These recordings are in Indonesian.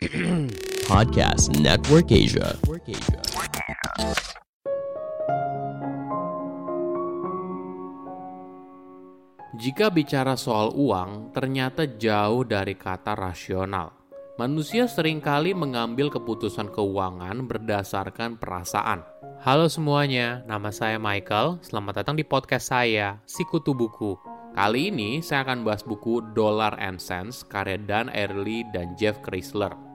Podcast Network Asia. Jika bicara soal uang, ternyata jauh dari kata rasional. Manusia sering kali mengambil keputusan keuangan berdasarkan perasaan. Halo semuanya, nama saya Michael. Selamat datang di podcast saya, Sikutu Buku. Kali ini saya akan bahas buku Dollar and Cents karya Dan Early dan Jeff Chrysler.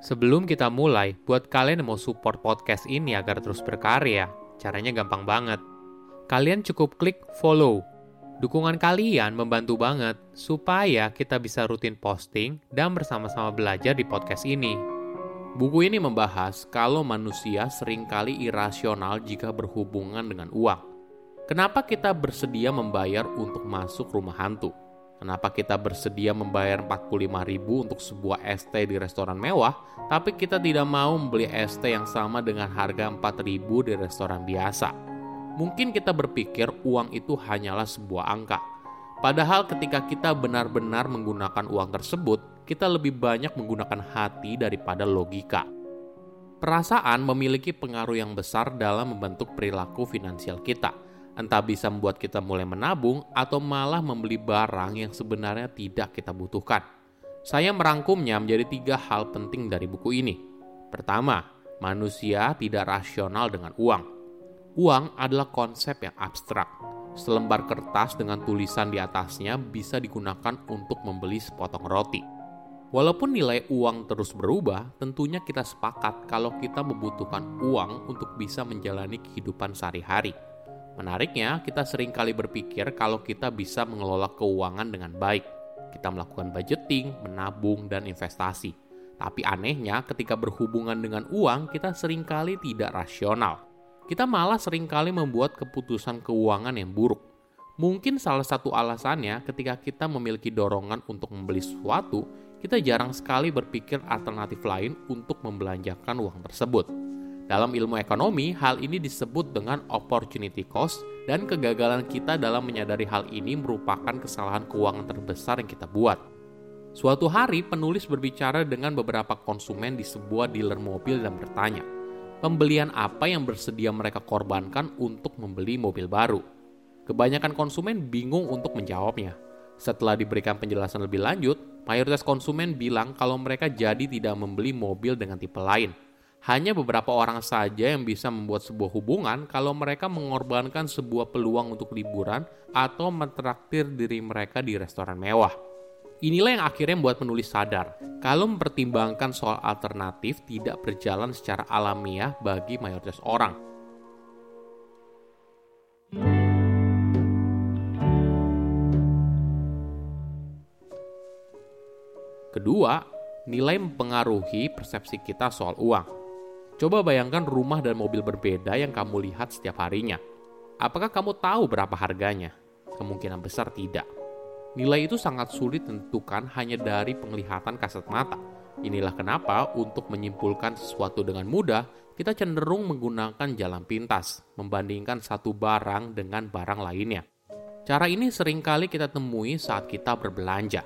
Sebelum kita mulai, buat kalian yang mau support podcast ini agar terus berkarya, caranya gampang banget. Kalian cukup klik follow Dukungan kalian membantu banget supaya kita bisa rutin posting dan bersama-sama belajar di podcast ini. Buku ini membahas kalau manusia sering kali irasional jika berhubungan dengan uang. Kenapa kita bersedia membayar untuk masuk rumah hantu? Kenapa kita bersedia membayar 45 ribu untuk sebuah ST di restoran mewah, tapi kita tidak mau membeli ST yang sama dengan harga 4 ribu di restoran biasa? Mungkin kita berpikir uang itu hanyalah sebuah angka. Padahal ketika kita benar-benar menggunakan uang tersebut, kita lebih banyak menggunakan hati daripada logika. Perasaan memiliki pengaruh yang besar dalam membentuk perilaku finansial kita. Entah bisa membuat kita mulai menabung atau malah membeli barang yang sebenarnya tidak kita butuhkan. Saya merangkumnya menjadi tiga hal penting dari buku ini. Pertama, manusia tidak rasional dengan uang. Uang adalah konsep yang abstrak. Selembar kertas dengan tulisan di atasnya bisa digunakan untuk membeli sepotong roti. Walaupun nilai uang terus berubah, tentunya kita sepakat kalau kita membutuhkan uang untuk bisa menjalani kehidupan sehari-hari. Menariknya, kita sering kali berpikir kalau kita bisa mengelola keuangan dengan baik. Kita melakukan budgeting, menabung, dan investasi. Tapi anehnya, ketika berhubungan dengan uang, kita sering kali tidak rasional kita malah sering kali membuat keputusan keuangan yang buruk. Mungkin salah satu alasannya ketika kita memiliki dorongan untuk membeli sesuatu, kita jarang sekali berpikir alternatif lain untuk membelanjakan uang tersebut. Dalam ilmu ekonomi, hal ini disebut dengan opportunity cost dan kegagalan kita dalam menyadari hal ini merupakan kesalahan keuangan terbesar yang kita buat. Suatu hari, penulis berbicara dengan beberapa konsumen di sebuah dealer mobil dan bertanya, pembelian apa yang bersedia mereka korbankan untuk membeli mobil baru. Kebanyakan konsumen bingung untuk menjawabnya. Setelah diberikan penjelasan lebih lanjut, mayoritas konsumen bilang kalau mereka jadi tidak membeli mobil dengan tipe lain. Hanya beberapa orang saja yang bisa membuat sebuah hubungan kalau mereka mengorbankan sebuah peluang untuk liburan atau mentraktir diri mereka di restoran mewah. Inilah yang akhirnya membuat penulis sadar kalau mempertimbangkan soal alternatif tidak berjalan secara alamiah bagi mayoritas orang. Kedua, nilai mempengaruhi persepsi kita soal uang. Coba bayangkan rumah dan mobil berbeda yang kamu lihat setiap harinya. Apakah kamu tahu berapa harganya? Kemungkinan besar tidak. Nilai itu sangat sulit ditentukan hanya dari penglihatan kasat mata. Inilah kenapa untuk menyimpulkan sesuatu dengan mudah, kita cenderung menggunakan jalan pintas, membandingkan satu barang dengan barang lainnya. Cara ini sering kali kita temui saat kita berbelanja.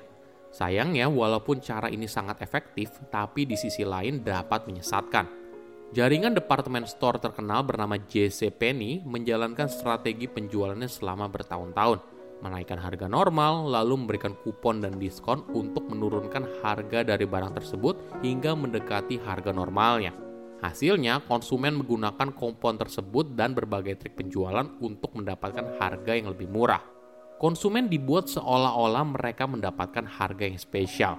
Sayangnya, walaupun cara ini sangat efektif, tapi di sisi lain dapat menyesatkan. Jaringan departemen store terkenal bernama JC Penney menjalankan strategi penjualannya selama bertahun-tahun menaikkan harga normal, lalu memberikan kupon dan diskon untuk menurunkan harga dari barang tersebut hingga mendekati harga normalnya. Hasilnya, konsumen menggunakan kupon tersebut dan berbagai trik penjualan untuk mendapatkan harga yang lebih murah. Konsumen dibuat seolah-olah mereka mendapatkan harga yang spesial.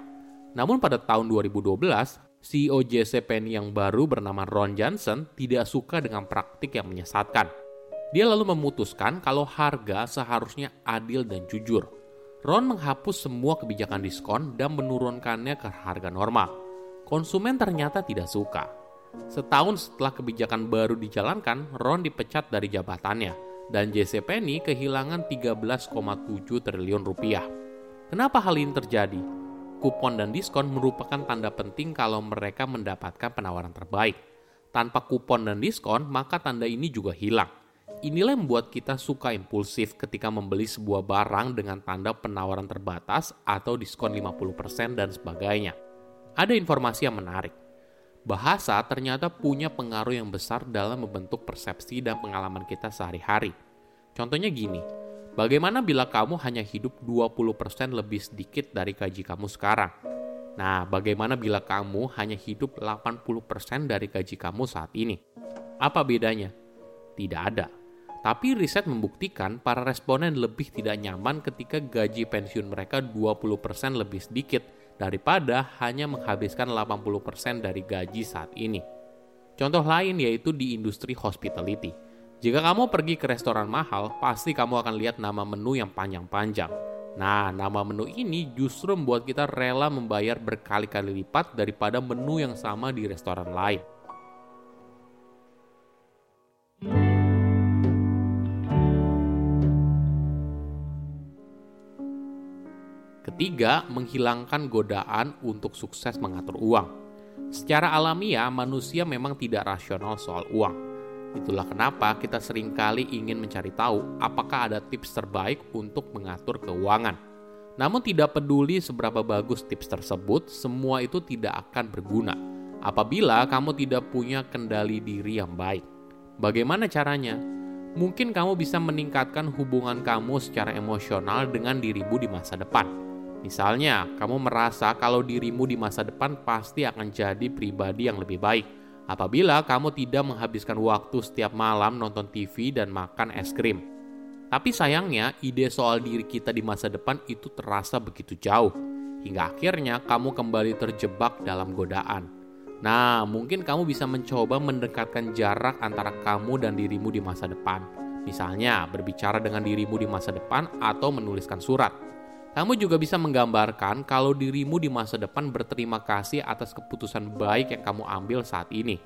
Namun pada tahun 2012, CEO JCPenney yang baru bernama Ron Johnson tidak suka dengan praktik yang menyesatkan dia lalu memutuskan kalau harga seharusnya adil dan jujur. Ron menghapus semua kebijakan diskon dan menurunkannya ke harga normal. Konsumen ternyata tidak suka. Setahun setelah kebijakan baru dijalankan, Ron dipecat dari jabatannya dan JC Penney kehilangan 13,7 triliun rupiah. Kenapa hal ini terjadi? Kupon dan diskon merupakan tanda penting kalau mereka mendapatkan penawaran terbaik. Tanpa kupon dan diskon, maka tanda ini juga hilang Inilah yang membuat kita suka impulsif ketika membeli sebuah barang dengan tanda penawaran terbatas atau diskon 50% dan sebagainya. ada informasi yang menarik. Bahasa ternyata punya pengaruh yang besar dalam membentuk persepsi dan pengalaman kita sehari-hari. Contohnya gini, bagaimana bila kamu hanya hidup 20% lebih sedikit dari gaji kamu sekarang? Nah, bagaimana bila kamu hanya hidup 80% dari gaji kamu saat ini? Apa bedanya? Tidak ada. Tapi riset membuktikan para responden lebih tidak nyaman ketika gaji pensiun mereka 20% lebih sedikit daripada hanya menghabiskan 80% dari gaji saat ini. Contoh lain yaitu di industri hospitality. Jika kamu pergi ke restoran mahal, pasti kamu akan lihat nama menu yang panjang-panjang. Nah, nama menu ini justru membuat kita rela membayar berkali-kali lipat daripada menu yang sama di restoran lain. Ketiga, menghilangkan godaan untuk sukses mengatur uang. Secara alamiah, manusia memang tidak rasional soal uang. Itulah kenapa kita sering kali ingin mencari tahu apakah ada tips terbaik untuk mengatur keuangan. Namun tidak peduli seberapa bagus tips tersebut, semua itu tidak akan berguna apabila kamu tidak punya kendali diri yang baik. Bagaimana caranya? Mungkin kamu bisa meningkatkan hubungan kamu secara emosional dengan dirimu di masa depan Misalnya, kamu merasa kalau dirimu di masa depan pasti akan jadi pribadi yang lebih baik apabila kamu tidak menghabiskan waktu setiap malam nonton TV dan makan es krim. Tapi sayangnya, ide soal diri kita di masa depan itu terasa begitu jauh, hingga akhirnya kamu kembali terjebak dalam godaan. Nah, mungkin kamu bisa mencoba mendekatkan jarak antara kamu dan dirimu di masa depan. Misalnya, berbicara dengan dirimu di masa depan atau menuliskan surat. Kamu juga bisa menggambarkan kalau dirimu di masa depan berterima kasih atas keputusan baik yang kamu ambil saat ini.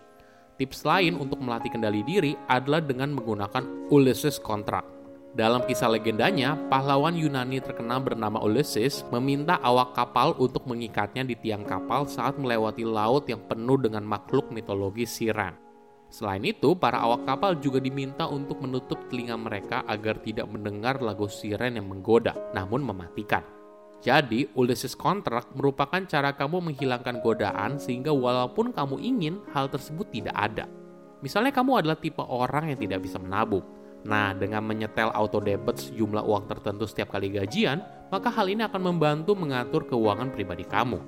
Tips lain untuk melatih kendali diri adalah dengan menggunakan Ulysses Contract. Dalam kisah legendanya, pahlawan Yunani terkenal bernama Ulysses meminta awak kapal untuk mengikatnya di tiang kapal saat melewati laut yang penuh dengan makhluk mitologi Siren. Selain itu, para awak kapal juga diminta untuk menutup telinga mereka agar tidak mendengar lagu siren yang menggoda, namun mematikan. Jadi, Ulysses Contract merupakan cara kamu menghilangkan godaan sehingga walaupun kamu ingin, hal tersebut tidak ada. Misalnya kamu adalah tipe orang yang tidak bisa menabung. Nah, dengan menyetel auto debit sejumlah uang tertentu setiap kali gajian, maka hal ini akan membantu mengatur keuangan pribadi kamu.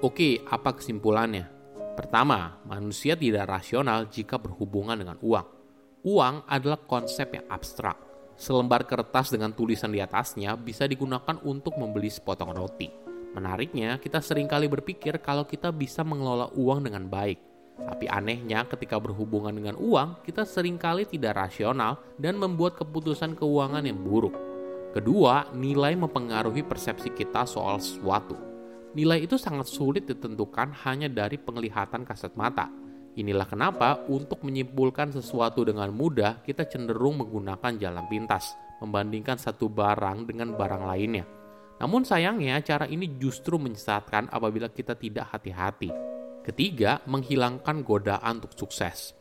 Oke, apa kesimpulannya? Pertama, manusia tidak rasional jika berhubungan dengan uang. Uang adalah konsep yang abstrak Selembar kertas dengan tulisan di atasnya bisa digunakan untuk membeli sepotong roti. Menariknya, kita sering kali berpikir kalau kita bisa mengelola uang dengan baik. Tapi anehnya ketika berhubungan dengan uang, kita sering kali tidak rasional dan membuat keputusan keuangan yang buruk. Kedua, nilai mempengaruhi persepsi kita soal sesuatu. Nilai itu sangat sulit ditentukan hanya dari penglihatan kasat mata. Inilah kenapa untuk menyimpulkan sesuatu dengan mudah kita cenderung menggunakan jalan pintas membandingkan satu barang dengan barang lainnya. Namun sayangnya cara ini justru menyesatkan apabila kita tidak hati-hati. Ketiga, menghilangkan godaan untuk sukses.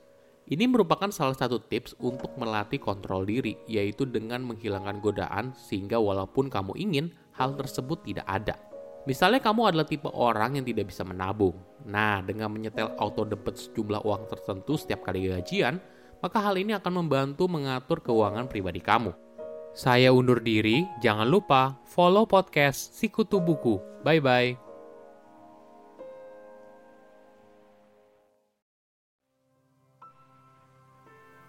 Ini merupakan salah satu tips untuk melatih kontrol diri, yaitu dengan menghilangkan godaan sehingga walaupun kamu ingin, hal tersebut tidak ada. Misalnya kamu adalah tipe orang yang tidak bisa menabung. Nah, dengan menyetel auto debit sejumlah uang tertentu setiap kali gajian, maka hal ini akan membantu mengatur keuangan pribadi kamu. Saya undur diri, jangan lupa follow podcast Sikutu Buku. Bye-bye.